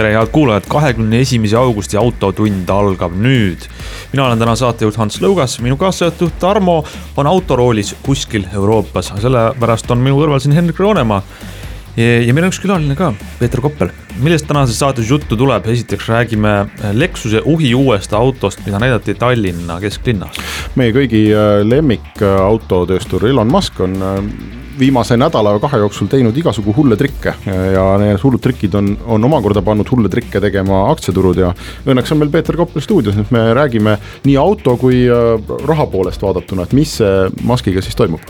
tere, head kuulajad, kahekümne esimese augusti Autotund algab nüüd. mina olen täna saatejuht Hans Lõugas, minu kaassaatjuht Tarmo on autoroolis kuskil Euroopas, sellepärast on minu kõrval siin Hendrik Roonemaa. ja meil on üks külaline ka, Peeter Koppel. millest tänases saates juttu tuleb, esiteks räägime Lexuse uhi uuest autost, mida näidati Tallinna kesklinnas. meie kõigi äh, lemmik autotööstur Elon Musk on äh, viimase nädala või kahe jooksul teinud igasugu hulle trikke. Ja need hullud trikid on, on omakorda pannud hulle trikke tegema aktsiaturud ja õnneks on meil Peeter Koppel stuudios, nüüd me räägime nii auto kui äh, raha poolest vaadatuna, et mis Muskiga siis toimub.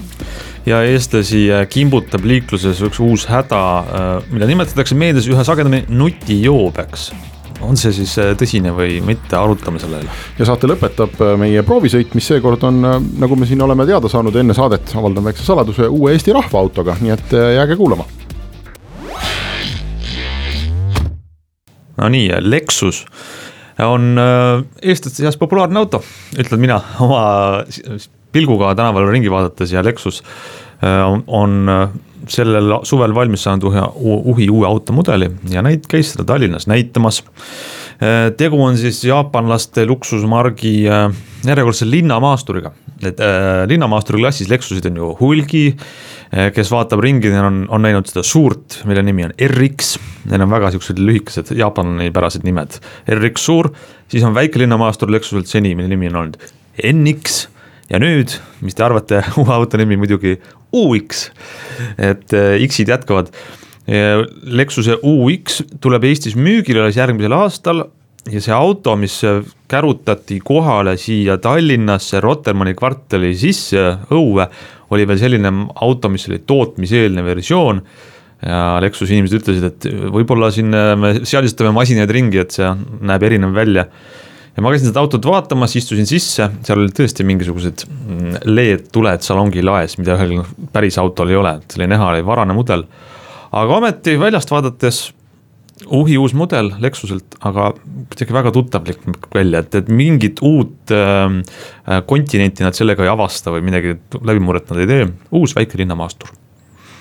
Ja eestlasi äh, kimbutab liikluses üks uus häda, äh, mida nimetatakse meedias üha sagedamini nutijoobeks on see siis äh, tõsine või mitte, arutame selle üle. ja saate lõpetab äh, meie proovisõit, mis seekord on, äh, nagu me siin oleme teada saanud enne saadet, avaldan väikse saladuse, uue Eesti rahvaautoga, nii et jääge kuulama. Nonii, Lexus on eestlaste seas populaarne auto, ütlen mina oma pilguga tänaval ringi vaadates ja Lexus on sellel suvel valmis saanud uhe, uhi uue automudeli ja neid käis seda Tallinnas näitamas. Äh, tegu on siis jaapanlaste luksusmargi äh, järjekordse linnamaasturiga, et äh, linnamaasturi klassis Lexusid on ju hulgi äh,. kes vaatab ringi, on, on näinud seda suurt, mille nimi on RX, need on väga siuksed lühikesed jaapanipärased nimed. RX suur, siis on väike linnamaastur Lexuselt seni, mille nimi on olnud NX ja nüüd, mis te arvate, uue auto nimi muidugi UX, et äh, X-id jätkavad. Lexuse UX tuleb Eestis müügile alles järgmisel aastal ja see auto, mis kärutati kohale siia Tallinnasse Rotermanni kvartali sisse õue, oli veel selline auto, mis oli tootmiseelne versioon. Ja Lexuse inimesed ütlesid, et võib-olla siin me seadistame masinaid ringi, et see näeb erinev välja ja ma käisin seda autot vaatamas, istusin sisse, seal olid tõesti mingisugused mm, LED-tuled salongi laes, mida ühel päris autol ei ole, et oli näha, oli varane mudel. aga ometi väljast vaadates uhi uus mudel Lexuselt, aga kuidagi väga tuttavlik välja, et, et mingit uut äh, kontinenti nad sellega ei avasta või midagi läbimurret nad ei tee, uus väike linnamaastur.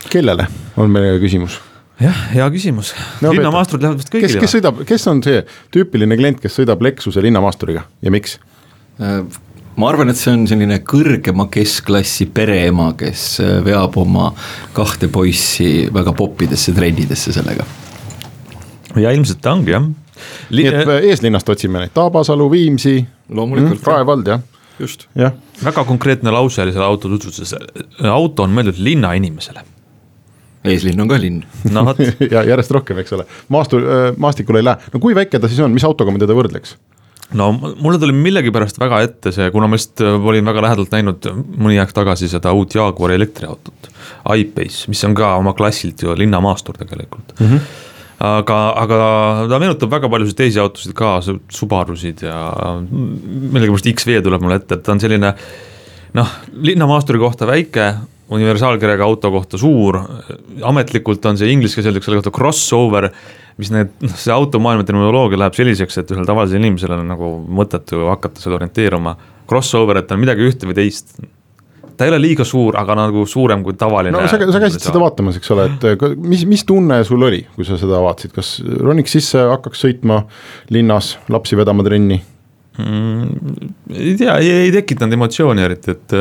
kellele, on meie küsimus jah, hea küsimus no,, linnamaasturid lähevad vist kõigile. kes, kes sõidab, kes on see tüüpiline klient, kes sõidab Lexuse linnamaasturiga ja miks? Ma arvan, et see on selline kõrgema keskklassi pereema, kes äh, veab oma kahte poissi väga popidesse trennidesse sellega. ja ilmselt ta ongi jah. nii et äh, eeslinnast otsime neid, Tabasalu, Viimsi. loomulikult mm,. Rae vald jah. just. väga konkreetne lause oli selle auto tutvustuses, auto on mõeldud linnainimesele eeslinn on ka linn no vot ja järjest rohkem, eks ole, maastu, äh, maastikule ei lähe, no kui väike ta siis on, mis autoga me teda võrdleks? no mulle tuli millegipärast väga ette see, kuna ma just äh, olin väga lähedalt näinud mõni aeg tagasi seda uut Jaguari elektriautot. I-Pace, mis on ka oma klassilt ju linnamaastur tegelikult mm. -hmm aga, aga ta meenutab väga paljusid teisi autosid ka, Subarusid ja millegipärast XV tuleb mulle ette, et ta on selline noh, linnamaasturi kohta väike, universaalkerega auto kohta suur, ametlikult on see inglise keeles öeldakse selle kohta crossover, mis need, noh see automaailma terminoloogia läheb selliseks, et ühel tavalisel inimesel on nagu mõttetu hakata seal orienteeruma. Crossover, et on midagi ühte või teist, ta ei ole liiga suur, aga nagu suurem kui tavaline. no sa, sa käisid seda vaatamas, eks ole, et mis, mis tunne sul oli, kui sa seda vaatasid, kas roniks sisse, hakkaks sõitma linnas, lapsi vedama trenni mm,? ei tea, ei tekitanud emotsiooni eriti, et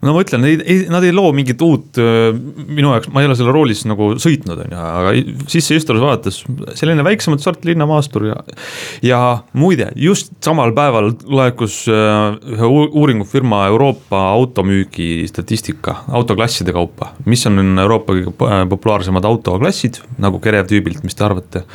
no ma ütlen, nad ei loo mingit uut, minu jaoks, ma ei ole selle roolis nagu sõitnud, on ju, aga sisseistunus vaadates selline väiksemat sorti linnamaastur ja. ja muide, just samal päeval laekus ühe uuringufirma Euroopa automüügi statistika autoklasside kaupa. mis on Euroopa kõige populaarsemad autoklassid nagu Kerev tüübilt, mis te arvate?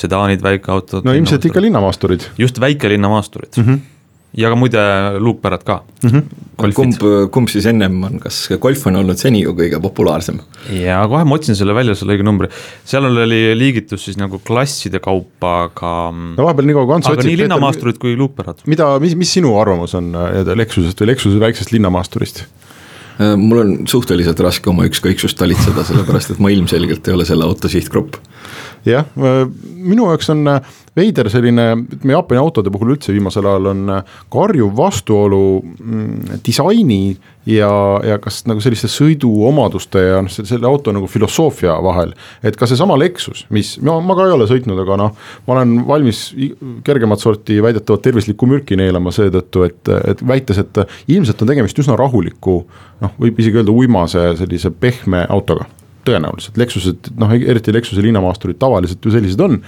sedaanid, väikeautod. no ilmselt ikka linnamaasturid. just väikelinnamaasturid mm. -hmm ja ka muide luukpärad ka mm. -hmm. kumb, kumb siis ennem on, kas golf on olnud seni ju kõige populaarsem? ja kohe ma otsin selle välja, selle õige numbri, seal oli liigitus siis nagu klasside kaupa, aga. no vahepeal nii kaua kui Ants otsib. aga nii linnamaasturid kui luukpärad. mida, mis, mis sinu arvamus on äh, Lexusest või Lexuse väiksest linnamaasturist? Äh, mul on suhteliselt raske oma ükskõiksust talitseda, sellepärast et ma ilmselgelt ei ole selle auto sihtgrupp jah, minu jaoks on äh, veider selline, ütleme Jaapani autode puhul üldse viimasel ajal on äh, karjuv vastuolu mm, disaini ja, ja kas nagu selliste sõiduomaduste ja noh, selle auto nagu filosoofia vahel. et ka seesama Lexus, mis, no ma ka ei ole sõitnud, aga noh, ma olen valmis kergemat sorti väidetavat tervislikku mürki neelama seetõttu, et, et väites, et ilmselt on tegemist üsna rahuliku noh, võib isegi öelda uimase sellise pehme autoga tõenäoliselt, Lexused, noh eriti Lexuse linnamaasturid tavaliselt ju sellised on.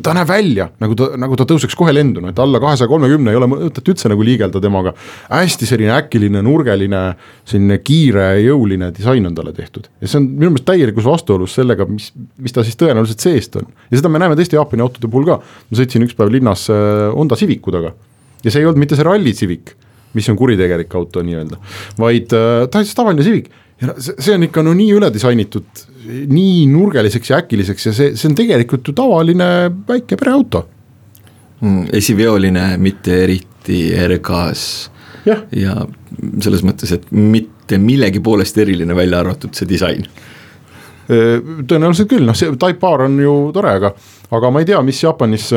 ta näeb välja nagu ta, nagu ta tõuseks kohe lendu, no et alla kahesaja kolmekümne ei ole mõtet üldse nagu liigelda temaga. hästi selline äkiline, nurgeline, selline kiire, jõuline disain on talle tehtud ja see on minu meelest täielikus vastuolus sellega, mis, mis ta siis tõenäoliselt seest on. ja seda me näeme teiste Jaapani autode puhul ka, ma sõitsin üks päev linnas äh, Honda Civicu taga ja see ei olnud mitte see Rally Civic mis on kuritegelik auto nii-öelda, vaid äh, ta on siis tavaline Civic ja see, see on ikka no nii üle disainitud, nii nurgeliseks ja äkiliseks ja see, see on tegelikult ju tavaline väike pereauto mm,. esiveoline, mitte eriti ergas ja. ja selles mõttes, et mitte millegi poolest eriline, välja arvatud see disain. tõenäoliselt küll, noh see Type R on ju tore, aga, aga ma ei tea, mis Jaapanis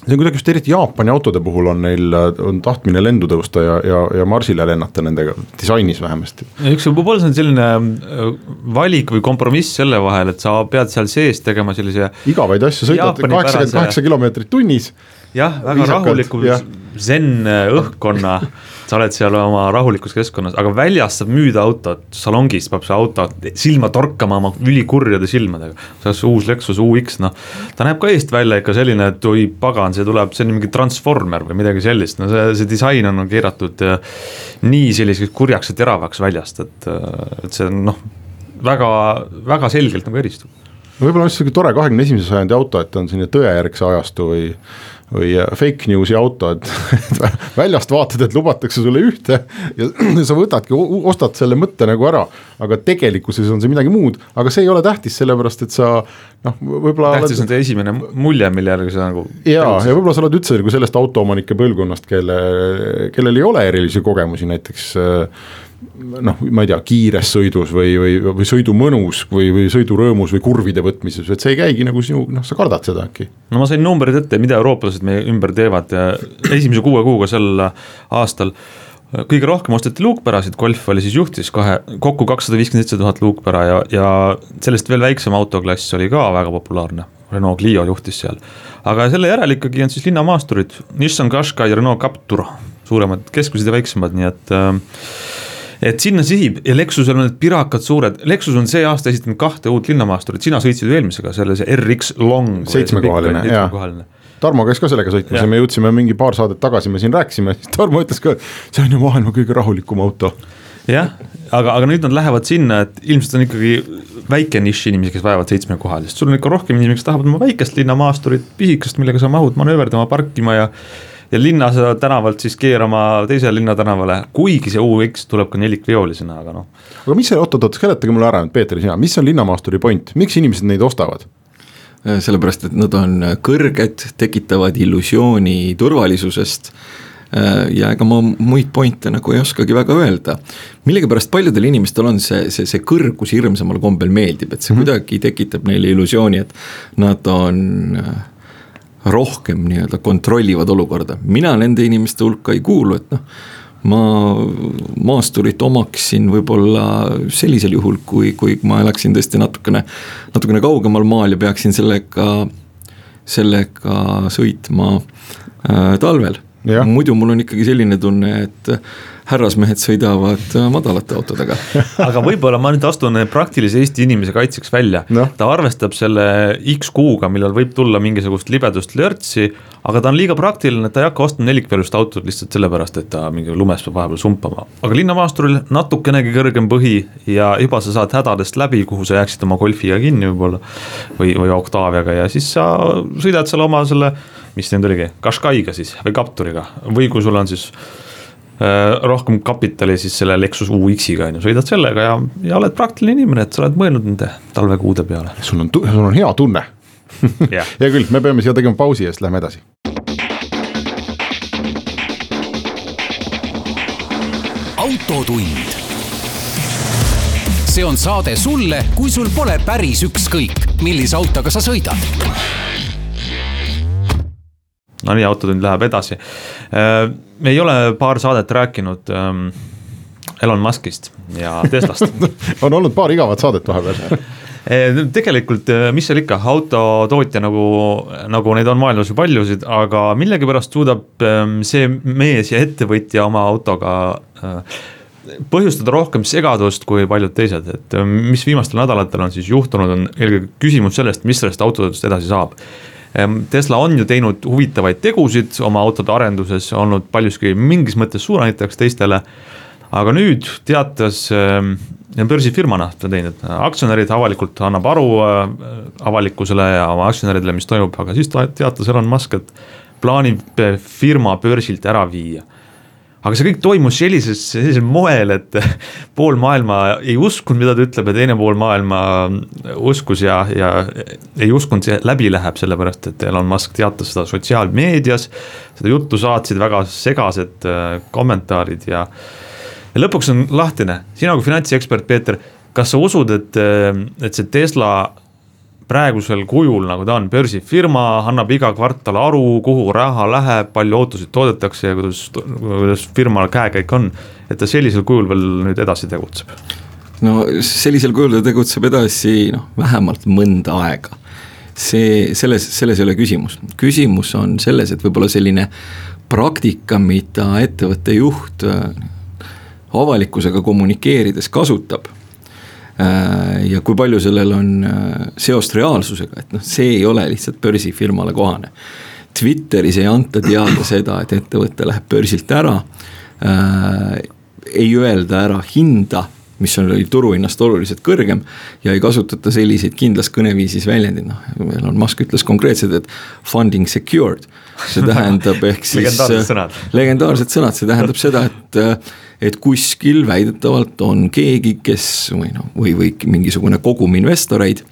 see on kuidagi just eriti Jaapani autode puhul on neil, on tahtmine lendu tõusta ja, ja, ja marsile lennata nendega, disainis vähemasti. see võib-olla see on selline äh, valik või kompromiss selle vahel, et sa pead seal sees tegema sellise igavaid asju, sõidad kaheksakümmend kaheksa kilomeetrit tunnis jah, väga rahuliku zen õhkkonna, sa oled seal oma rahulikus keskkonnas, aga väljas saab müüda autot, salongis peab see auto silma torkama oma ülikurjade silmadega. see uus Lexus UX, noh, ta näeb ka eest välja ikka selline, et oi pagan, see tuleb, see on mingi transformer või midagi sellist, no see, see disain on keeratud nii selliseks kurjaks ja teravaks väljast, et, et see on noh, väga, väga selgelt nagu eristub. Võib-olla on sihuke tore kahekümne esimese sajandi auto, et on selline tõejärgse ajastu või või äh, fake news'i auto, et väljast vaatad, et lubatakse sulle ühte ja sa võtadki, ostad selle mõtte nagu ära, aga tegelikkuses on see midagi muud, aga see ei ole tähtis, sellepärast et sa noh, võib-olla tähtis oled... on see esimene mulje, mille järgi sa nagu jaa, ja võib-olla sa oled üldse nagu sellest autoomanike põlvkonnast, kelle, kellel ei ole erilisi kogemusi näiteks äh, noh, ma ei tea, kiires sõidus või, või, või sõidumõnus või, või sõidurõõmus või kurvide võtmises, et see ei käigi nagu sinu, noh, sa kardad seda äkki. no ma sain numbrid ette, mida eurooplased meie ümber teevad ja esimese kuue kuuga sel aastal kõige rohkem osteti luukpärasid, Golf oli siis juhtis kahe, kokku kakssada viiskümmend seitse tuhat luukpära ja, ja sellest veel väiksem autoklass oli ka väga populaarne. Renault Clio juhtis seal, aga selle järel ikkagi on siis linnamaasturid, Nissan Qashqai ja Renault Captur, suuremad, keskused ja väiksemad, nii et äh, et sinna sihib ja Lexusel on need pirakad suured, Lexus on see aasta esitanud kahte uut linnamaasturit, sina sõitsid ju eelmisega, selle RX Long. seitsmekohaline, jaa. Tarmo käis ka sellega sõitmas ja me jõudsime mingi paar saadet tagasi, me siin rääkisime, siis Tarmo ütles ka, see on ju maailma kõige rahulikum auto. Jah, aga, aga nüüd nad lähevad sinna, et ilmselt on ikkagi väike nišš inimesi, kes vajavad seitsmekohalist, sul on ikka rohkem inimesi, kes tahavad oma väikest linnamaasturit, pisikest, millega sa mahud manööverdama, parkima ja ja linnas tänavalt siis keerama teisele linnatänavale, kuigi see UX tuleb ka nelikveolisena, aga noh. aga mis see, oot-oot, seletage mulle ära nüüd, Peeter, sina, mis on linnamaasturi point, miks inimesed neid ostavad? Äh, sellepärast, et nad on kõrged, tekitavad illusiooni turvalisusest äh, ja ega ma muid pointe nagu ei oskagi väga öelda. millegipärast paljudel inimestel on see, see, see kõrgus hirmsamal kombel meeldib, et see mm -hmm. kuidagi tekitab neile illusiooni, et nad on äh, rohkem nii-öelda kontrollivad olukorda, mina nende inimeste hulka ei kuulu, et noh ma maasturit omaksin võib-olla sellisel juhul, kui, kui ma elaksin tõesti natukene, natukene kaugemal maal ja peaksin sellega, sellega sõitma äh, talvel. Muidu mul on ikkagi selline tunne, et härrasmehed sõidavad madalate autodega aga võib-olla ma nüüd astun praktilise Eesti inimese kaitseks välja no., ta arvestab selle X kuuga, millal võib tulla mingisugust libedust lörtsi, aga ta on liiga praktiline, et ta ei hakka ostma nelikpealist autot lihtsalt sellepärast, et ta mingi lumes peab vahepeal sumpama. aga linnamaasturil natukenegi kõrgem põhi ja juba sa saad hädadest läbi, kuhu sa jääksid oma Golfiga kinni võib-olla või, või Octaviaga ja siis sa sõidad seal oma selle mis nüüd oligi, Qashqai'ga siis või Capturiga või kui sul on siis äh, rohkem kapitali siis selle Lexus UX-iga on ju, sõidad sellega ja, ja oled praktiline inimene, et sa oled mõelnud nende talvekuude peale. sul on, sul on hea tunne jah, hea küll, me peame siia tegema pausi ja siis lähme edasi. autotund. see on saade sulle, kui sul pole päris ükskõik, millise autoga sa sõidad. Nonii, autotund läheb edasi. me ei ole paar saadet rääkinud ähm, Elon Muskist ja Teslast on olnud paar igavat saadet vahepeal Eh, tegelikult, eh, mis seal ikka, autotootja nagu, nagu neid on maailmas ju paljusid, aga millegipärast suudab ehm, see mees ja ettevõtja oma autoga põhjustada rohkem segadust kui paljud teised, et mis viimastel nädalatel on siis juhtunud, on eelkõige küsimus sellest, mis sellest autotootjast edasi saab. Ehm, Tesla on ju teinud huvitavaid tegusid oma autode arenduses, olnud paljuski mingis mõttes suunajateks teistele aga nüüd teatas äh, börsifirmana ta teinud, aktsionärid avalikult annab aru äh, avalikkusele ja oma aktsionäridele, mis toimub, aga siis ta teatas Elon Musk, et plaanib firma börsilt ära viia aga see kõik toimus sellises, sellisel moel, et pool maailma ei uskunud, mida ta ütleb ja teine pool maailma uskus ja, ja ei uskunud, see läbi läheb, sellepärast et Elon Musk teatas seda sotsiaalmeedias. seda juttu saatsid väga segased äh, kommentaarid ja ja lõpuks on lahtine, sina kui finantsekspert, Peeter, kas sa usud, et, et see Tesla praegusel kujul, nagu ta on, börsifirma, annab iga kvartal aru, kuhu raha läheb, palju ootusid toodetakse ja kuidas, kuidas firmal käekäik on. et ta sellisel kujul veel nüüd edasi tegutseb? no sellisel kujul ta tegutseb edasi noh, vähemalt mõnda aega. see, selles, selles ei ole küsimus, küsimus on selles, et võib-olla selline praktika, mida ettevõtte juht avalikkusega kommunikeerides kasutab. Äh, ja kui palju sellel on äh, seost reaalsusega, et noh, see ei ole lihtsalt börsifirmale kohane. Twitteris ei anta teada seda, et ettevõte läheb börsilt ära äh,. ei öelda ära hinda mis oli turuhinnast oluliselt kõrgem ja ei kasutata selliseid kindlas kõneviisis väljendeid, noh, Elon Musk ütles konkreetselt, et funding secured. see tähendab ehk siis legendaarsed sõnad, legendaarsed sõnad, see tähendab seda, et, et kuskil väidetavalt on keegi, kes või noh, või, või mingisugune kogum investoreid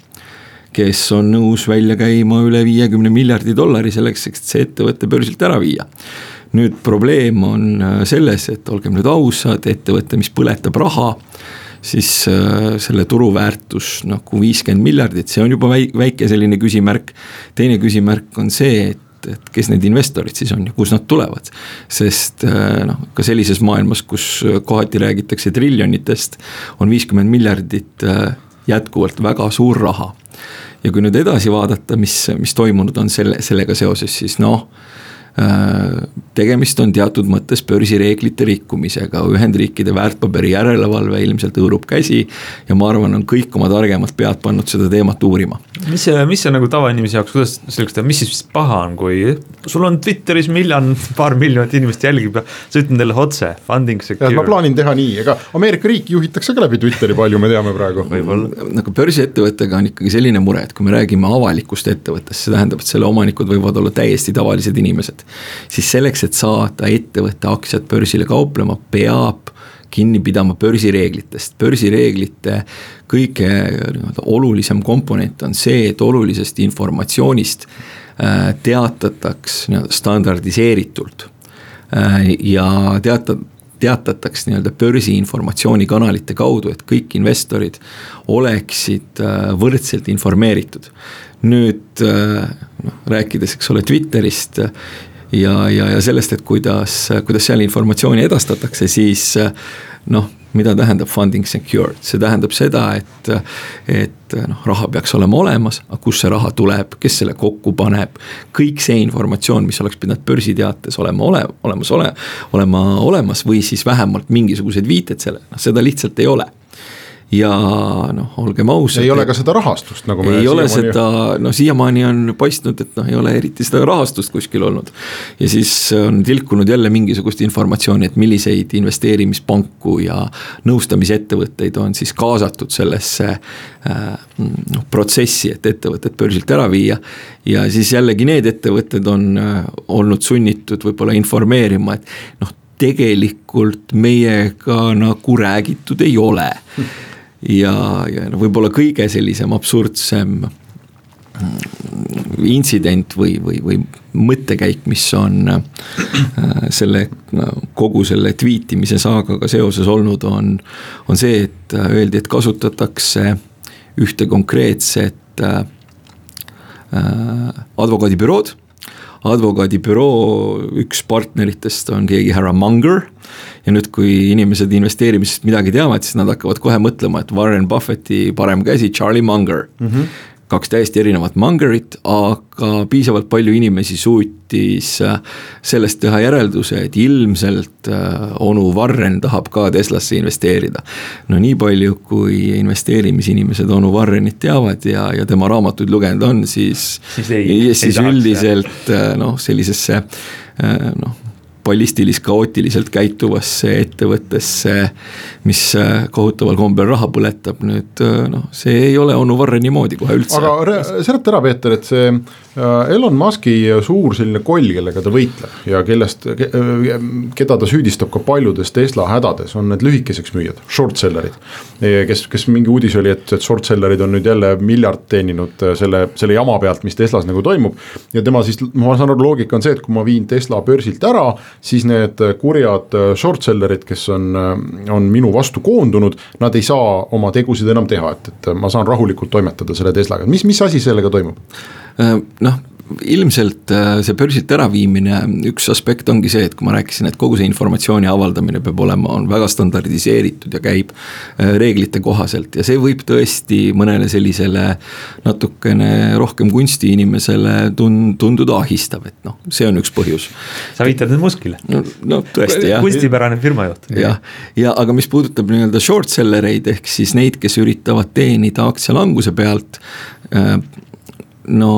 kes on nõus välja käima üle viiekümne miljardi dollari selleks, et see ettevõte börsilt ära viia nüüd probleem on selles, et olgem nüüd ausad, ettevõte, mis põletab raha siis äh, selle turuväärtus nagu viiskümmend miljardit, see on juba väike selline küsimärk. teine küsimärk on see, et, et kes need investorid siis on ja kust nad tulevad. sest äh, noh, ka sellises maailmas, kus kohati räägitakse triljonitest, on viiskümmend miljardit äh, jätkuvalt väga suur raha. ja kui nüüd edasi vaadata, mis, mis toimunud on selle, sellega seoses, siis noh Äh, tegemist on teatud mõttes börsireeglite rikkumisega, Ühendriikide väärtpaberi järelevalve ilmselt hõõrub käsi. ja ma arvan, on kõik oma targemad pead pannud seda teemat uurima. Mis see, mis see nagu tavainimese jaoks, kuidas selgeks teha, mis siis paha on, kui sul on Twitteris miljon, paar miljonit inimest jälgib ja sa ütled neile otse, funding secure. ma plaanin teha nii, ega Ameerika riiki juhitakse ka läbi Twitteri palju, me teame praegu. nagu börsiettevõttega on ikkagi selline mure, et kui me räägime avalikust ettevõttest, see tähendab, et selle omanikud võivad olla täiesti tavalised inimesed siis selleks, et saada ettevõtte aktsiad börsile kauplema, peab kinni pidama börsireeglitest, börsireeglite kõige nii-öelda olulisem komponent on see, et olulisest informatsioonist äh, teatataks nii-öelda standardiseeritult. Äh, ja teata-, teatataks nii-öelda börsi informatsioonikanalite kaudu, et kõik investorid oleksid äh, võrdselt informeeritud. nüüd noh, rääkides, eks ole, Twitterist ja, ja, ja sellest, et kuidas, kuidas seal informatsiooni edastatakse, siis noh, mida tähendab funding secured, see tähendab seda, et, et noh, raha peaks olema olemas, aga kust see raha tuleb, kes selle kokku paneb. kõik see informatsioon, mis oleks pidanud börsiteates olema ole, olemas, ole, olema olemas või siis vähemalt mingisugused viited sellele, noh seda lihtsalt ei ole ja noh, olgem ausad. ei ole ka seda rahastust, nagu me. ei ole seda, no siiamaani on paistnud, et noh, ei ole eriti seda rahastust kuskil olnud. ja siis on tilkunud jälle mingisugust informatsiooni, et milliseid investeerimispanku ja nõustamisettevõtteid on siis kaasatud sellesse äh, noh, protsessi, et ettevõtet börsilt ära viia. ja siis jällegi need ettevõtted on äh, olnud sunnitud võib-olla informeerima, et noh tegelikult meiega nagu räägitud ei ole ja, ja no võib-olla kõige sellisem absurdsem mm, intsident või, või, või mõttekäik, mis on äh, selle kogu selle tweetimise saagaga seoses olnud, on, on see, et äh, öeldi, et kasutatakse ühte konkreetset äh, advokaadibürood advokaadibüroo üks partneritest on keegi härra Munger. ja nüüd, kui inimesed investeerimisest midagi teavad, siis nad hakkavad kohe mõtlema, et Warren Buffetti parem käsi, Charlie Munger mm. -hmm kaks täiesti erinevat Mungerit, aga piisavalt palju inimesi suutis äh, sellest teha järelduse, et ilmselt äh, onu Warren tahab ka Teslasse investeerida. no nii palju, kui investeerimisinimesed onu Warrenit teavad ja, ja tema raamatuid lugenud on, siis, siis, ei, siis ei üldiselt äh, noh, sellisesse noh ballistilist kaootiliselt käituvasse ettevõttesse, mis äh, kohutaval kombel raha põletab, nüüd äh, noh, see ei ole onu Warreni moodi kohe üldse. aga seleta ära, Peeter, et see Elon Musk'i suur selline koll, kellega ta võitleb ja kellest, keda ta süüdistab ka paljudes Tesla hädades, on need lühikeseks müüjad, short seller'id. kes, kes mingi uudis oli, et, et short seller'id on nüüd jälle miljard teeninud selle, selle jama pealt, mis Teslas nagu toimub. ja tema siis, ma saan aru, loogika on see, et kui ma viin Tesla börsilt ära siis need kurjad äh, short seller'id, kes on, äh, on minu vastu koondunud, nad ei saa oma tegusid enam teha, et, et ma saan rahulikult toimetada selle Teslaga, mis, mis asi sellega toimub? Äh, noh ilmselt äh, see börsilt äraviimine, üks aspekt ongi see, et kui ma rääkisin, et kogu see informatsiooni avaldamine peab olema, on väga standardiseeritud ja käib äh, reeglite kohaselt ja see võib tõesti mõnele sellisele natukene rohkem kunstiinimesele tun-, tunduda ahistav, et noh, see on üks põhjus. sa viitad nüüd Muskile? no, no tõesti jah. kunstipärane firmajuht. jah, ja aga mis puudutab nii-öelda short seller eid, ehk siis neid, kes üritavad teenida aktsialanguse pealt, äh, no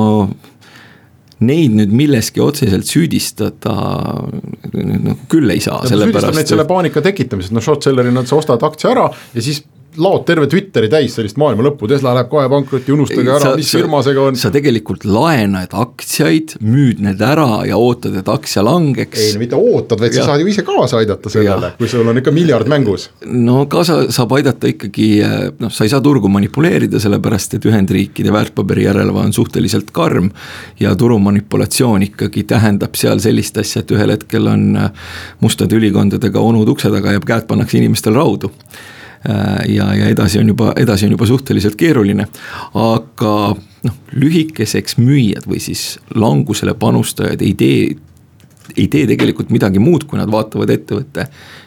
neid nüüd milleski otseselt süüdistada noh, küll ei saa. süüdistab neid selle paanika tekitamises, no short seller'ina sa ostad aktsia ära ja siis laod terve Twitteri täis sellist maailma lõppu, Tesla läheb kohe pankrotti, unustage ära, mis firma see on. sa tegelikult laenad aktsiaid, müüd need ära ja ootad, et aktsia langeks. ei no mitte ootad, vaid ja. sa saad ju ise kaasa aidata sellele, kui sul on ikka miljard mängus. no kaasa saab aidata ikkagi, noh, sa ei saa turgu manipuleerida, sellepärast et Ühendriikide väärtpaberi järelevalve on suhteliselt karm. ja turumanipulatsioon ikkagi tähendab seal sellist asja, et ühel hetkel on mustade ülikondadega onud ukse taga ja käed pannakse inimestel raudu ja, ja edasi on juba, edasi on juba suhteliselt keeruline. aga noh, lühikeseks müüjad või siis langusele panustajad ei tee, ei tee tegelikult midagi muud, kui nad vaatavad ettevõtte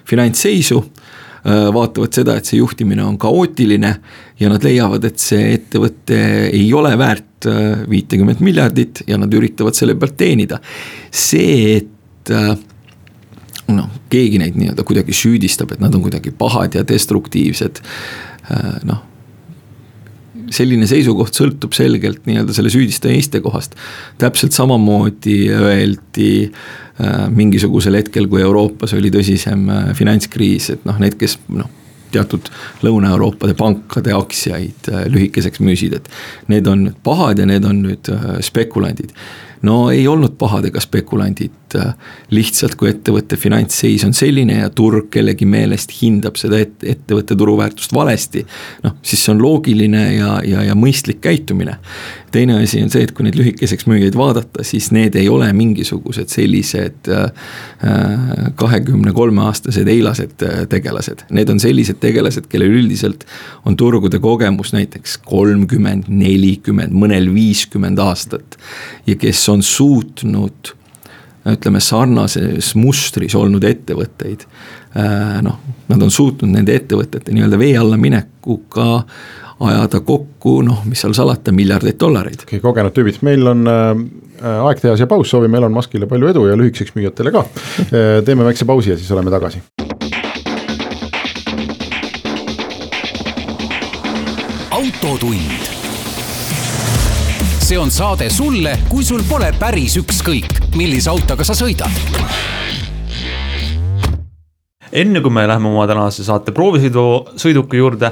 finantsseisu äh, vaatavad seda, et see juhtimine on kaootiline ja nad leiavad, et see ettevõte ei ole väärt äh, viitekümmet miljardit ja nad üritavad selle pealt teenida. see, et noh, keegi neid nii-öelda kuidagi süüdistab, et nad on kuidagi pahad ja destruktiivsed. Äh, noh, selline seisukoht sõltub selgelt nii-öelda selle süüdistaja istekohast. täpselt samamoodi öeldi äh, mingisugusel hetkel, kui Euroopas oli tõsisem äh, finantskriis, et noh, need, kes noh teatud Lõuna-Euroopade pankade aktsiaid lühikeseks müüsid, et need on nüüd pahad ja need on nüüd spekulandid no ei olnud pahad ega spekulandid, äh, lihtsalt kui ettevõtte finantsseis on selline ja turg kellegi meelest hindab seda et, ettevõtte turuväärtust valesti. noh, siis see on loogiline ja, ja, ja mõistlik käitumine. teine asi on see, et kui neid lühikeseks müüjaid vaadata, siis need ei ole mingisugused sellised äh, kahekümne kolme aastased eilased äh, tegelased. Need on sellised tegelased, kellel üldiselt on turgude kogemus näiteks kolmkümmend, nelikümmend, mõnel viiskümmend aastat. ja kes on on suutnud ütleme sarnases mustris olnud ettevõtteid. Äh, noh, nad on suutnud nende ettevõtete nii-öelda vee alla minekuga ajada kokku noh, mis seal salata, miljardeid dollareid. okei okay,, kogenud tüübid, meil on äh, aeg teha siia paus, soovime Elon Muskile palju edu ja lühikeseks müüjatele ka äh,. teeme väikse pausi ja siis oleme tagasi autotund. See on saade sulle, kui sul pole päris ükskõik, millise autoga sa sõidad. Enne kui me läheme oma tänase saate proovisõidu, sõiduki juurde,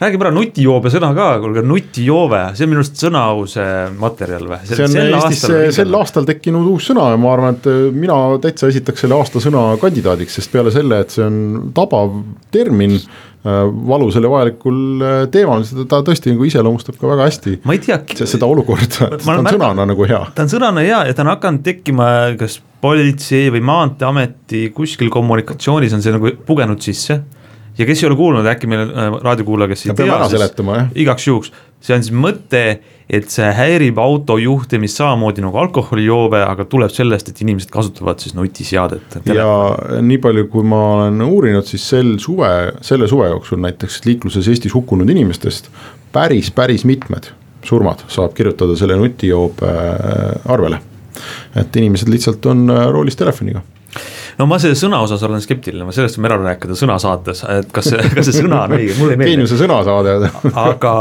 räägime ära nutijoobe sõna ka, kuulge nutijoove, see on minu arust sõnaause materjal või? see on Eestis sel aastal tekkinud uus sõna ja ma arvan, et äh, mina täitsa esitaks selle aasta sõna kandidaadiks, sest peale selle, et see on tabav termin äh, valusal ja vajalikul äh, teemal, seda ta tõesti nagu iseloomustab ka väga hästi. ma ei tea. seda olukorda, ta on märka, sõnana nagu hea. ta on sõnana hea ja ta on hakanud tekkima kas politsei või Maanteeameti kuskil kommunikatsioonis on see nagu pugenud sisse. Ja kes ei ole kuulnud, äkki meil äh, raadiokuulaja, kes ei tea, siis igaks juhuks, see on siis mõte, et see häirib auto juhtimist samamoodi nagu alkoholijoove, aga tuleb sellest, et inimesed kasutavad siis nutiseadet. ja nii palju, kui ma olen uurinud, siis sel suve, selle suve jooksul näiteks liikluses Eestis hukkunud inimestest päris, päris mitmed surmad saab kirjutada selle nutijoobe äh, arvele. Et inimesed lihtsalt on äh, roolis telefoniga no ma selle sõna osas olen skeptiline, ma sellest võime ära rääkida sõna saates, et kas see, kas see sõna on õige, mulle ei meeldi. geeniuse sõnasaade. Aga,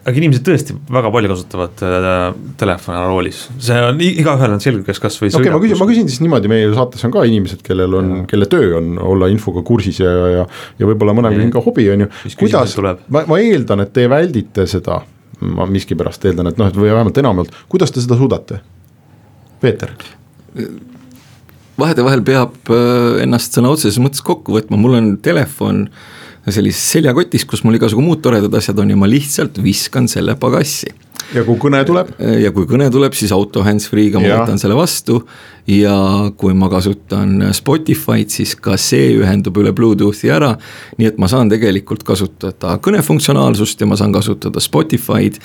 aga inimesed tõesti väga palju kasutavad äh, telefoni roolis, see on igaühel on selge, kes kasvõi okei okay,, ma küsin, ma küsin siis niimoodi, meie saates on ka inimesed, kellel on, kelle töö on olla infoga kursis ja, ja, ja võib-olla mõnel ka hobi, on ju. kuidas, ma, ma eeldan, et te väldite seda, ma miskipärast eeldan, et noh, et või vähemalt enamalt, kuidas te seda suudate? Peeter? Vahetevahel peab äh, ennast sõna otseses mõttes kokku võtma, mul on telefon sellises seljakotis, kus mul igasugu muud toredad asjad on ja ma lihtsalt viskan selle pagassi ja kui kõne tuleb? ja kui kõne tuleb, siis auto hands-free'ga ma võtan selle vastu ja kui ma kasutan Spotify'd, siis ka see ühendub üle Bluetoothi ära. nii et ma saan tegelikult kasutada kõnefunktsionaalsust ja ma saan kasutada Spotify'd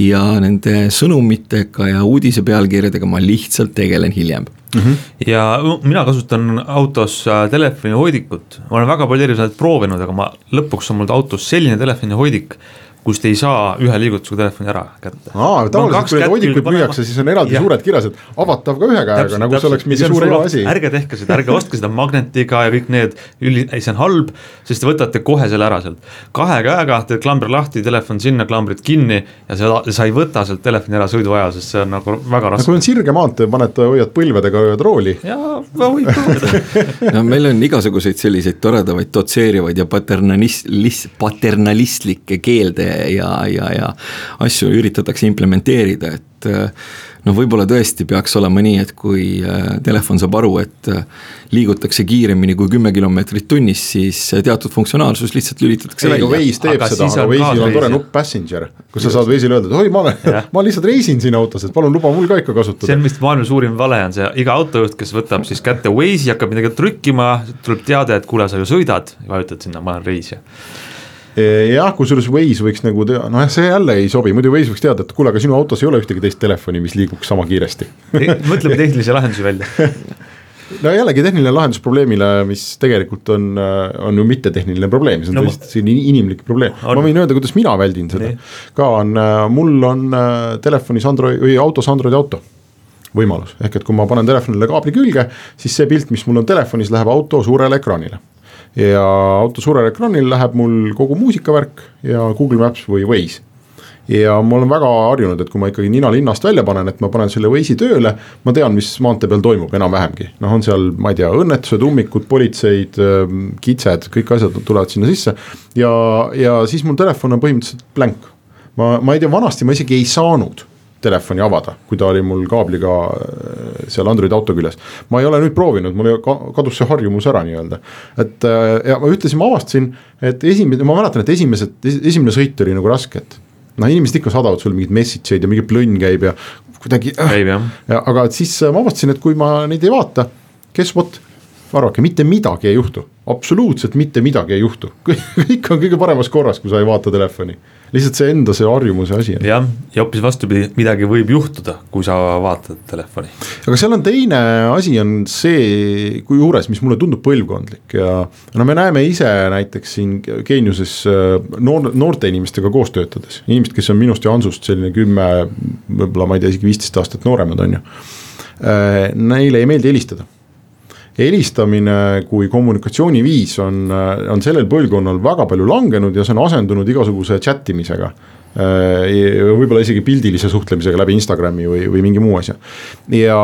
ja nende sõnumitega ja uudise pealkirjadega ma lihtsalt tegelen hiljem mm. -hmm. ja mina kasutan autos äh, telefonihoidikut, ma olen väga palju erinevaid proovinud, aga ma lõpuks on mul autos selline telefonihoidik kust ei saa ühe liigutusega telefoni ära kätte. aa, tavaliselt kui neid hoidikuid müüakse, siis on eraldi ja. suured kirjas, et avatav ka ühe käega, nagu see oleks mingi suur hea asi. ärge tehke seda, ärge ostke seda magnetiga ja kõik need, üli, ei see on halb, sest te võtate kohe selle ära sealt. kahe käega teed klambri lahti, telefon sinna, klambrid kinni ja sa, sa ei võta sealt telefoni ära sõidu ajal, sest see on nagu väga raske. kui on sirge maantee, paned, hoiad põlvedega, hoiad rooli. jaa, võib proovida no meil on igasuguseid selliseid toredavaid dotseerivaid ja paternalist-, paternalistlikke keelde ja, ja, ja asju üritatakse implementeerida, et noh, võib-olla tõesti peaks olema nii, et kui äh, telefon saab aru, et äh, liigutakse kiiremini kui kümme kilomeetrit tunnis, siis teatud funktsionaalsus lihtsalt lülitatakse välja. Waze teeb aga seda, aga Waze'il on tore nupp passenger, kus sa saad Waze'ile öelda, et oi, ma olen, ma lihtsalt reisin siin autos, et palun luba mul ka ikka kasutada. see on vist maailma suurim vale on see, iga autojuht, kes võtab siis kätte Waze'i, hakkab midagi trükkima, tuleb teade, et kuule, sa ju sõidad, vajutad sinna, ma olen reisija jah, kusjuures Waze võiks nagu teha, nojah, see jälle ei sobi, muidu Waze võiks teada, et kuule, aga sinu autos ei ole ühtegi teist telefoni, mis liiguks sama kiiresti. Mõtleme tehnilisi lahendusi välja. No jällegi tehniline lahendus probleemile, mis tegelikult on, on ju mittetehniline probleem, see on no, tõesti selline inimlik probleem. ma võin öelda, kuidas mina väldin seda. ka on, mul on äh, telefonis Android või autos Androidi auto võimalus, ehk et kui ma panen telefonile kaabli külge, siis see pilt, mis mul on telefonis, läheb auto suurele ekraanile ja auto suurel ekraanil läheb mul kogu muusikavärk ja Google Maps või Waze ja ma olen väga harjunud, et kui ma ikkagi nina linnast välja panen, et ma panen selle Waze'i tööle, ma tean, mis maantee peal toimub enam-vähemgi. noh, on seal, ma ei tea, õnnetused, ummikud, politseid, ähm, kitsed, kõik asjad tulevad sinna sisse. ja, ja siis mul telefon on põhimõtteliselt blank. ma, ma ei tea, vanasti ma isegi ei saanud telefoni avada, kui ta oli mul kaabliga äh, seal Androidi auto küljes. ma ei ole nüüd proovinud, mul kadus see harjumus ära nii-öelda. et äh, ja ma ühtlasi ma avastasin, et esimene, ma mäletan, et esimesed, esimene sõit oli nagu raske, et noh, inimesed ikka saadavad sulle mingeid message eid ja mingi plönn käib ja kuidagi äh,. ja aga et siis ma avastasin, et kui ma neid ei vaata, guess what, arvake, mitte midagi ei juhtu, absoluutselt mitte midagi ei juhtu. Kõik on kõige paremas korras, kui sa ei vaata telefoni. Lihtsalt see enda see harjumuse asi jah, ja hoopis vastupidi, midagi võib juhtuda, kui sa vaatad telefoni. aga seal on teine asi on see, kui juures, mis mulle tundub põlvkondlik ja no me näeme ise näiteks siin Geeniuses äh, noor, noorte inimestega koos töötades, inimesed, kes on minust ja Hansust selline kümme, võib-olla ma ei tea, isegi viisteist aastat nooremad, on ju. Äh, neile ei meeldi helistada helistamine kui kommunikatsiooniviis on, on sellel põlvkonnal väga palju langenud ja see on asendunud igasuguse chat imisega võib-olla isegi pildilise suhtlemisega läbi Instagrami või, või mingi muu asja. ja,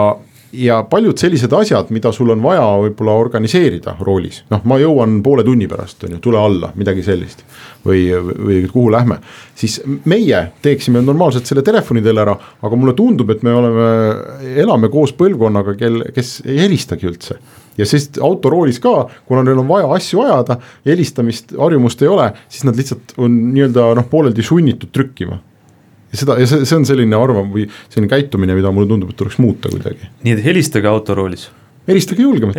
ja paljud sellised asjad, mida sul on vaja võib-olla organiseerida roolis, noh, ma jõuan poole tunni pärast, on ju, tule alla, midagi sellist. või, või kuhu lähme, siis meie teeksime normaalselt selle telefoni teel ära, aga mulle tundub, et me oleme, elame koos põlvkonnaga, kel, kes ei helistagi üldse ja siis autoroolis ka, kuna neil on vaja asju ajada, helistamist, harjumust ei ole, siis nad lihtsalt on nii-öelda noh, pooleldi sunnitud trükkima ja seda ja see, see on selline arvam- või selline käitumine, mida mulle tundub, et tuleks muuta kuidagi. nii et helistage autoroolis. Helistage julgemalt,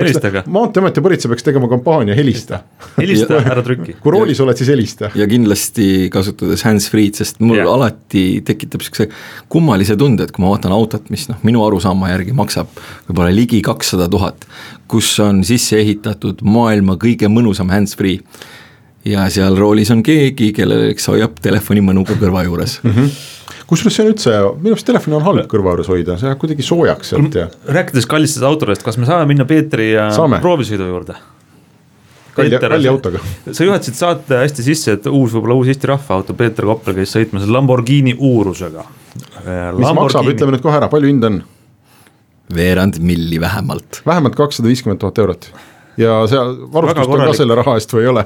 maanteeamet ja politsei peaks tegema kampaania Helista. helista, ära trüki. kui roolis oled, siis helista. ja kindlasti kasutades hands-free'd, sest mul ja. alati tekitab sihukese kummalise tunde, et kui ma vaatan autot, mis noh, minu arusaama järgi maksab võib-olla ligi kakssada tuhat. kus on sisse ehitatud maailma kõige mõnusam hands-free ja seal roolis on keegi, kellel, eks hoiab telefoni mõnuga kõrva juures mm. -hmm kusjuures see on üldse, minu arust telefon on halb kõrva juures hoida, see läheb kuidagi soojaks sealt ja. rääkides kallistest autodest, kas me saame minna Peetri proovisõidu juurde? kalli, kalli autoga. sa juhatasid saate hästi sisse, et uus, võib-olla uus Eesti rahvaauto, Peeter Koppel käis sõitmas Lamborghini uurusega. mis maksab, ütleme nüüd kohe ära, palju hind on? veerand milli vähemalt. vähemalt kakssada viiskümmend tuhat eurot ja seal varustust on ka selle raha eest või ei ole?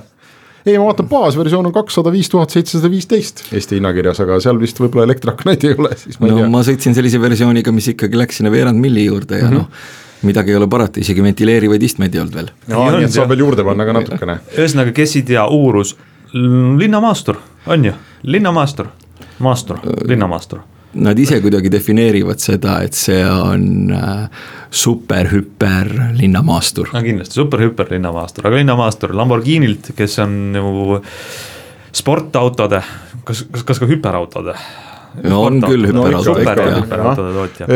Ei, ma vaatan, baasversioon on kakssada viis tuhat seitsesada viisteist Eesti hinnakirjas, aga seal vist võib-olla elektriaknaid ei ole, siis ma ei no, tea. ma sõitsin sellise versiooniga, mis ikkagi läks sinna veerand milli juurde ja mm -hmm. noh midagi ei ole parata, isegi ventileerivaid istmeid ei olnud veel. nii et saab veel juurde panna ka natukene. ühesõnaga, kes ei tea, Uurus, linnamaastur, on ju, linnamaastur, maastur, linnamaastur nad ise kuidagi defineerivad seda, et see on äh, super-hüper linnamaastur. no kindlasti, super-hüper linnamaastur, aga linnamaastur Lamborghinilt, kes on ju sportautode, kas, kas, kas ka hüperautode? no on küll hüperauto ikka jah.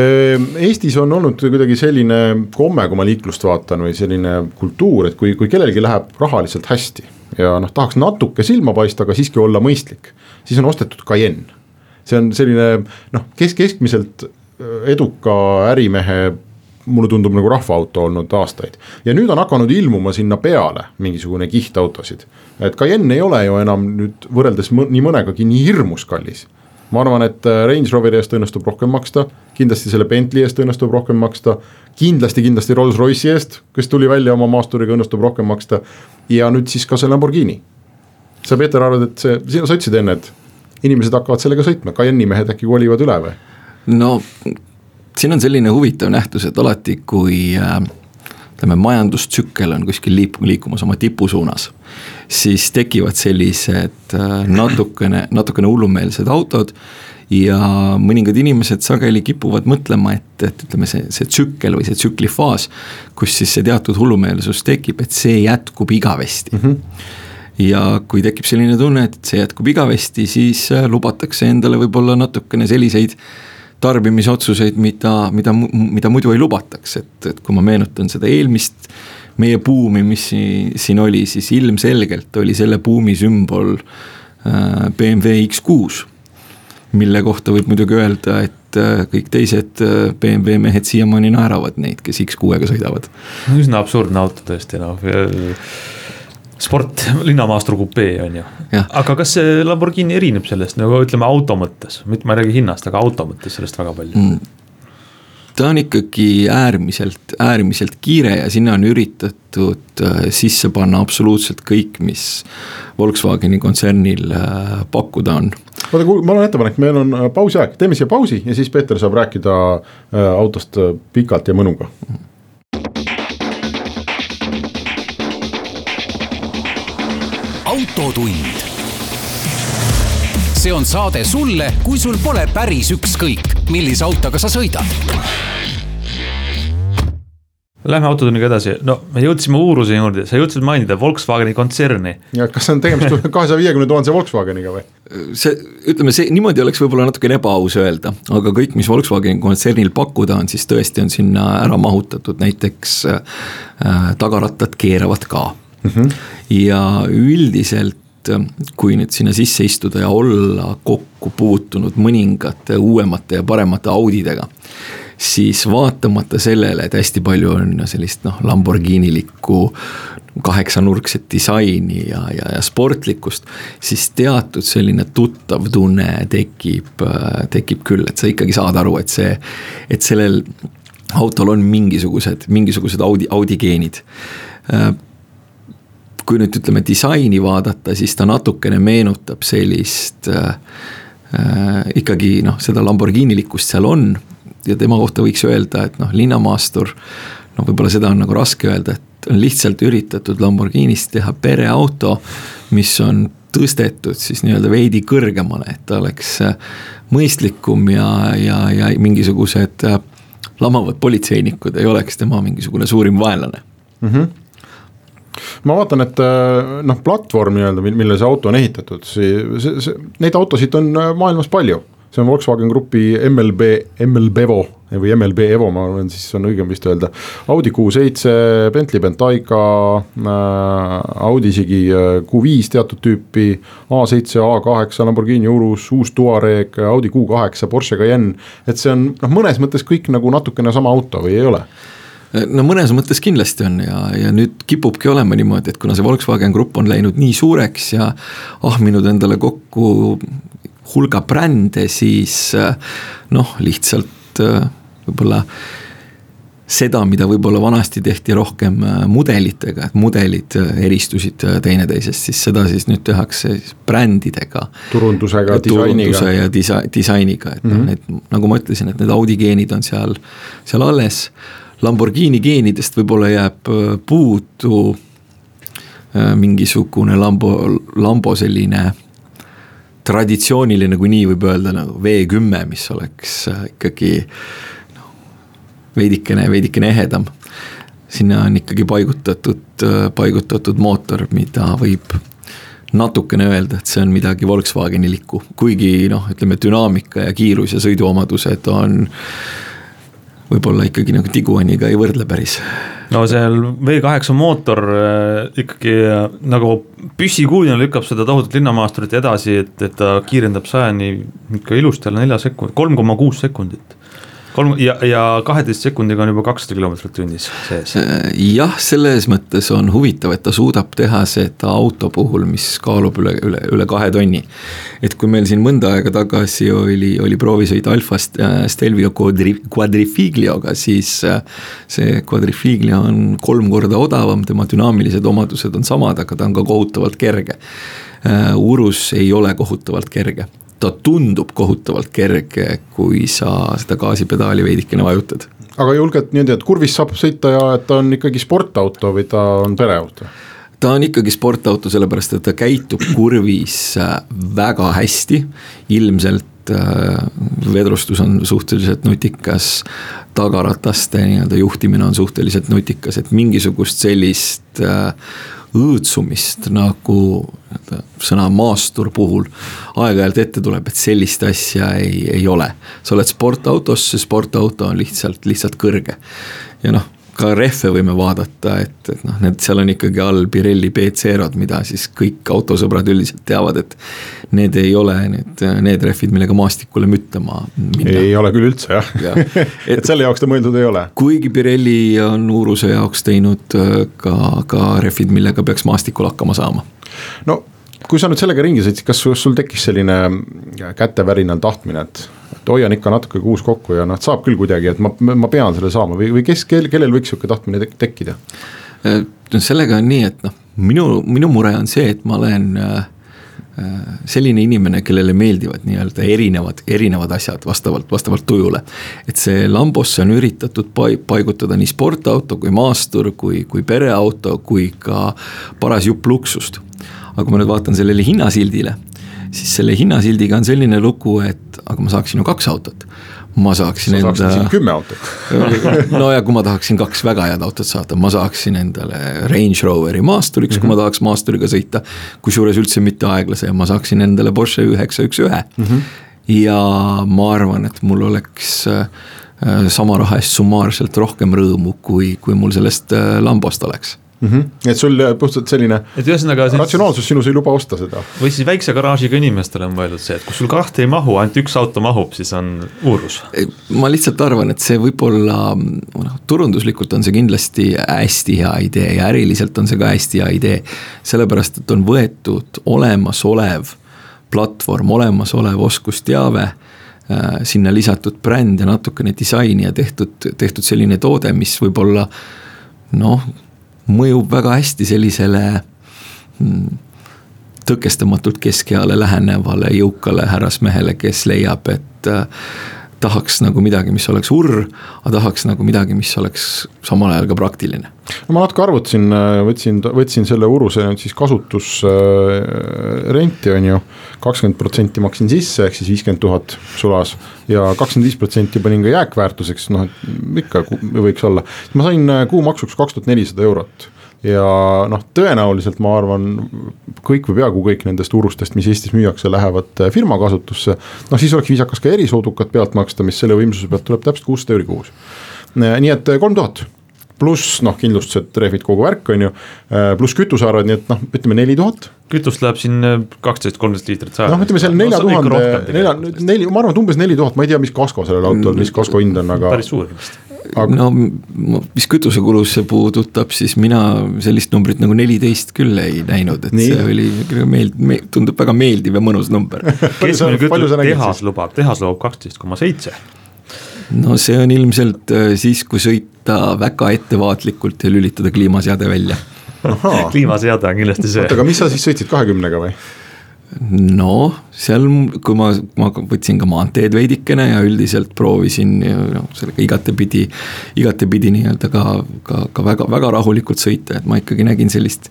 Eestis on olnud kuidagi selline komme, kui ma liiklust vaatan või selline kultuur, et kui, kui kellelgi läheb rahaliselt hästi ja noh, tahaks natuke silma paista, aga siiski olla mõistlik, siis on ostetud Cayenne see on selline noh, kes keskmiselt äh, eduka ärimehe mulle tundub nagu rahvaauto olnud aastaid. ja nüüd on hakanud ilmuma sinna peale mingisugune kiht autosid. et Cayenne ei ole ju enam nüüd võrreldes nii mõnegagi nii hirmus kallis. ma arvan, et äh, Range Roveri eest õnnestub rohkem maksta, kindlasti selle Bentley eest õnnestub rohkem maksta. kindlasti, kindlasti Rolls-Royce'i eest, kes tuli välja oma maasturiga, õnnestub rohkem maksta. ja nüüd siis ka see Lamborghini. sa, Peeter, arvad, et see, sa ütlesid enne, et inimesed hakkavad sellega sõitma, Cayenne'i mehed äkki kolivad üle või? no siin on selline huvitav nähtus, et alati, kui äh, ütleme, majandustsükkel on kuskil liip-, liikumas oma tipu suunas, siis tekivad sellised äh, natukene, natukene hullumeelsed autod ja mõningad inimesed sageli kipuvad mõtlema, et, et ütleme, see, see tsükkel või see tsüklifaas, kus siis see teatud hullumeelsus tekib, et see jätkub igavesti mm. -hmm ja kui tekib selline tunne, et see jätkub igavesti, siis äh, lubatakse endale võib-olla natukene selliseid tarbimisotsuseid, mida, mida, mida muidu ei lubataks, et, et kui ma meenutan seda eelmist meie buumi, mis siin oli, siis ilmselgelt oli selle buumi sümbol äh, BMW X6. mille kohta võib muidugi öelda, et äh, kõik teised BMW mehed siiamaani naeravad neid, kes X6-ga sõidavad. üsna absurdne auto tõesti noh sport, linnamaastru kupee on ju. aga kas see Lamborghini erineb sellest nagu ütleme auto mõttes, mitte ma ei räägi hinnast, aga auto mõttes sellest väga palju mm.? ta on ikkagi äärmiselt, äärmiselt kiire ja sinna on üritatud äh, sisse panna absoluutselt kõik, mis Volkswageni kontsernil äh, pakkuda on. oota, mul on ettepanek, meil on äh, pausi aeg, teeme siia pausi ja siis Peeter saab rääkida autost pikalt ja mõnuga mm autotund. see on saade sulle, kui sul pole päris ükskõik, millise autoga sa sõidad. Lähme autotunniga edasi, no me jõudsime uuruse juurde, sa jõudsid mainida Volkswageni kontserni. ja kas on tegemist kahesaja viiekümne tuhande Volkswageniga või? see, ütleme see niimoodi oleks võib-olla natukene ebaaus öelda, aga kõik, mis Volkswageni kontsernil pakkuda on, siis tõesti on sinna ära mahutatud, näiteks äh, tagarattad keeravad ka mm. -hmm. ja üldiselt kui nüüd sinna sisse istuda ja olla kokku puutunud mõningate uuemate ja paremate Audidega, siis vaatamata sellele, et hästi palju on sellist noh, Lamborghinilikku kaheksanurkset disaini ja, ja, ja sportlikkust, siis teatud selline tuttav tunne tekib, tekib küll, et sa ikkagi saad aru, et see, et sellel autol on mingisugused, mingisugused Audi, Audi geenid kui nüüd ütleme disaini vaadata, siis ta natukene meenutab sellist äh, äh, ikkagi noh, seda Lamborghini-likkust seal on. ja tema kohta võiks öelda, et noh, linnamaastur, no võib-olla seda on nagu raske öelda, et on lihtsalt üritatud Lamborghinist teha pereauto, mis on tõstetud siis nii-öelda veidi kõrgemale, et ta oleks äh, mõistlikum ja, ja, ja mingisugused äh, lamavad politseinikud ei oleks tema mingisugune suurim vaenlane mm. -hmm ma vaatan, et äh, noh, platvorm nii-öelda, millele see auto on ehitatud, see, see, see, neid autosid on äh, maailmas palju. see on Volkswagen Grupi MLB, MLBevo või MLB Evo, ma arvan, siis on õigem vist öelda. Audi Q7, Bentley Bentayga äh,, Audi isegi äh, Q5 teatud tüüpi. A7, A8, Lamborghini Urus, uus Touareg, Audi Q8, Porsche Cayenne. et see on noh, mõnes mõttes kõik nagu natukene sama auto või ei ole no mõnes mõttes kindlasti on ja, ja nüüd kipubki olema niimoodi, et kuna see Volkswagen Grupp on läinud nii suureks ja ahminud endale kokku hulga brände, siis noh, lihtsalt võib-olla seda, mida võib-olla vanasti tehti rohkem mudelitega, et mudelid eristusid teineteisest, siis seda siis nüüd tehakse siis brändidega. turundusega, disainiga. turunduse ja disa-, disainiga, et mm -hmm. noh, need nagu ma ütlesin, et need Audi geenid on seal, seal alles Lamborghini geenidest võib-olla jääb äh, puudu äh, mingisugune Lambo, Lambo selline traditsiooniline, kui nii võib öelda, nagu V10, mis oleks äh, ikkagi noh, veidikene, veidikene ehedam. sinna on ikkagi paigutatud, paigutatud mootor, mida võib natukene öelda, et see on midagi Volkswagenilikku, kuigi noh, ütleme dünaamika ja kiirus ja sõiduomadused on võib-olla ikkagi nagu Tiguaniga ei võrdle päris. no seal V8 mootor äh, ikkagi äh, nagu püssikuulina lükkab seda tohutut linnamaasturit edasi, et, et ta kiirendab sajani ikka ilusti alla nelja sekundit, kolm koma kuus sekundit kolm ja, ja kaheteist sekundiga on juba kakssada kilomeetrit tunnis sees. Äh, jah, selles mõttes on huvitav, et ta suudab teha seda auto puhul, mis kaalub üle, üle, üle kahe tonni. et kui meil siin mõnda aega tagasi oli, oli proovisõit Alfast äh, Stelvio Quadri-, Quadrifiglioga, siis äh, see Quadrifiglia on kolm korda odavam, tema dünaamilised omadused on samad, aga ta on ka kohutavalt kerge. Urus ei ole kohutavalt kerge ta tundub kohutavalt kerge, kui sa seda gaasipedaali veidikene vajutad. aga julged niimoodi, et kurvis saab sõita ja et ta on ikkagi sportauto või ta on pereauto? ta on ikkagi sportauto, sellepärast et ta käitub kurvis äh, väga hästi, ilmselt äh, vedrustus on suhteliselt nutikas, tagarataste nii-öelda juhtimine on suhteliselt nutikas, et mingisugust sellist äh, õõtsumist nagu sõna maastur puhul aeg-ajalt ette tuleb, et sellist asja ei, ei ole. sa oled sportautos, see sportauto on lihtsalt, lihtsalt kõrge ja noh ka rehve võime vaadata, et, et noh, need seal on ikkagi all Pirelli BC-rod, mida siis kõik autosõbrad üldiselt teavad, et. Need ei ole need, need rehvid, millega maastikule müttama minna. ei ole küll üldse jah ja. et, et selle jaoks ta mõeldud ei ole. kuigi Pirelli on Uruse jaoks teinud äh, ka, ka rehvid, millega peaks maastikul hakkama saama. no kui sa nüüd sellega ringi sõitsid, kas sul tekkis selline kätevärinal tahtmine, et et hoian ikka natuke kuus kokku ja noh, saab küll kuidagi, et ma, ma pean selle saama või, või kes, kel, kellel võiks sihuke tahtmine tek tekkida? Äh, no sellega on nii, et noh, minu, minu mure on see, et ma olen äh, äh, selline inimene, kellele meeldivad nii-öelda erinevad, erinevad asjad vastavalt, vastavalt tujule. et see Lambosse on üritatud paigutada nii sportauto kui maastur, kui, kui pereauto, kui ka paras jupp luksust. aga kui ma nüüd vaatan sellele hinnasildile siis selle hinnasildiga on selline lugu, et aga ma saaksin ju kaks autot ma saaksin Sa enda. kümme autot no ja kui ma tahaksin kaks väga head autot saada, ma saaksin endale Range Roveri maasturiks mm, -hmm. kui ma mhm. tahaks maasturiga sõita. kusjuures üldse mitte aeglase ja ma saaksin endale Porsche üheksa üks ühe. Mhm. ja ma arvan, et mul oleks äh, sama raha eest summaarselt rohkem rõõmu, kui, kui mul sellest äh, Lambost oleks mm. -hmm. et sul puhtalt selline et ühesõnaga ratsionaalsus sinus ei luba osta seda. või siis väikse garaažiga inimestele on mõeldud see, et kui sul kahte ei mahu, ainult üks auto mahub, siis on uurus. ma lihtsalt arvan, et see võib-olla noh, turunduslikult on see kindlasti hästi hea idee ja äriliselt on see ka hästi hea idee. sellepärast, et on võetud olemasolev platvorm, olemasolev oskusteave Äh, sinna lisatud bränd ja natukene disaini ja tehtud, tehtud selline toode, mis võib-olla noh, mõjub väga hästi sellisele mm, tõkestamatult keskeale lähenevale jõukale härrasmehele, kes leiab, et äh, tahaks nagu midagi, mis oleks urr, aga tahaks nagu midagi, mis oleks samal ajal ka praktiline. no ma natuke arvutasin, võtsin, võtsin selle uruse nüüd siis kasutusrenti, on ju. kakskümmend protsenti maksin sisse, ehk siis viiskümmend tuhat sulas ja kakskümmend viis protsenti panin ka jääkväärtuseks, noh et ikka võiks olla. ma sain kuumaksuks kaks tuhat nelisada eurot ja noh, tõenäoliselt ma arvan, kõik või peaaegu kõik nendest urustest, mis Eestis müüakse, lähevad äh, firma kasutusse. noh, siis oleks viisakas ka erisoodukat pealt maksta, mis selle võimsuse pealt tuleb täpselt kuussada euri kuus. Äh, nii et äh, kolm tuhat pluss noh, kindlustused, rehvid, kogu värk on ju, pluss kütusearved, nii et noh, ütleme neli tuhat kütust läheb siin kaksteist, kolmteist liitrit sajaks. noh, ütleme seal nelja tuhande, nelja, neli, ma arvan, et umbes neli tuhat, ma ei tea, mis kasko sellel autol, mis kasko hind on, aga. päris suur kindlasti aga.... no mis kütusekulusse puudutab, siis mina sellist numbrit nagu neliteist küll ei näinud, et Nii. see oli meeld-, me, tundub väga meeldiv ja mõnus number keskmine kütus tehas lubab, tehas lubab kaksteist koma seitse no see on ilmselt äh, siis, kui sõita väga ettevaatlikult ja lülitada kliimaseade välja kliimaseade on kindlasti see. oota, aga mis sa siis sõitsid, kahekümnega või? Noh, seal, kui ma, ma võtsin ka maanteed veidikene ja üldiselt proovisin noh, sellega igatepidi, igatepidi nii-öelda ka, ka, ka väga, väga rahulikult sõita, et ma ikkagi nägin sellist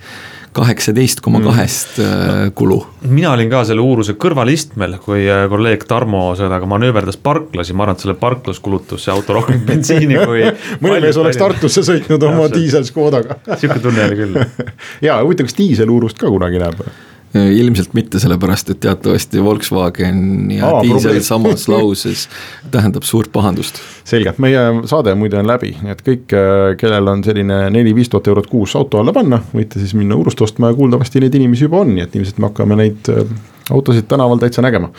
kaheksateist koma kahest mm. kulu. mina olin ka selle uuruse kõrvalistmel, kui äh, kolleeg Tarmo sellega manööverdas parklas ja ma arvan, et selle parklas kulutus see auto rohkem bensiini kui mõni mees oleks Tartusse sõitnud oma diisel Škodaga sihuke tunne oli küll ja huvitav, kas diiseluurust ka kunagi näeb? Äh, ilmselt mitte, sellepärast et teatavasti Volkswagen ja Aa, diisel samas lauses tähendab suurt pahandust. selge, meie saade muide on läbi, nii et kõik, äh, kellel on selline neli-viis tuhat eurot kuus auto alla panna, võite siis minna Urust ostma ja kuuldavasti neid inimesi juba on, nii et ilmselt me hakkame neid äh, autosid tänaval täitsa nägema.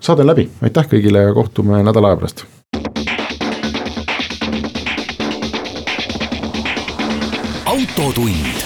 saade on läbi, aitäh kõigile ja kohtume nädala aja pärast. autotund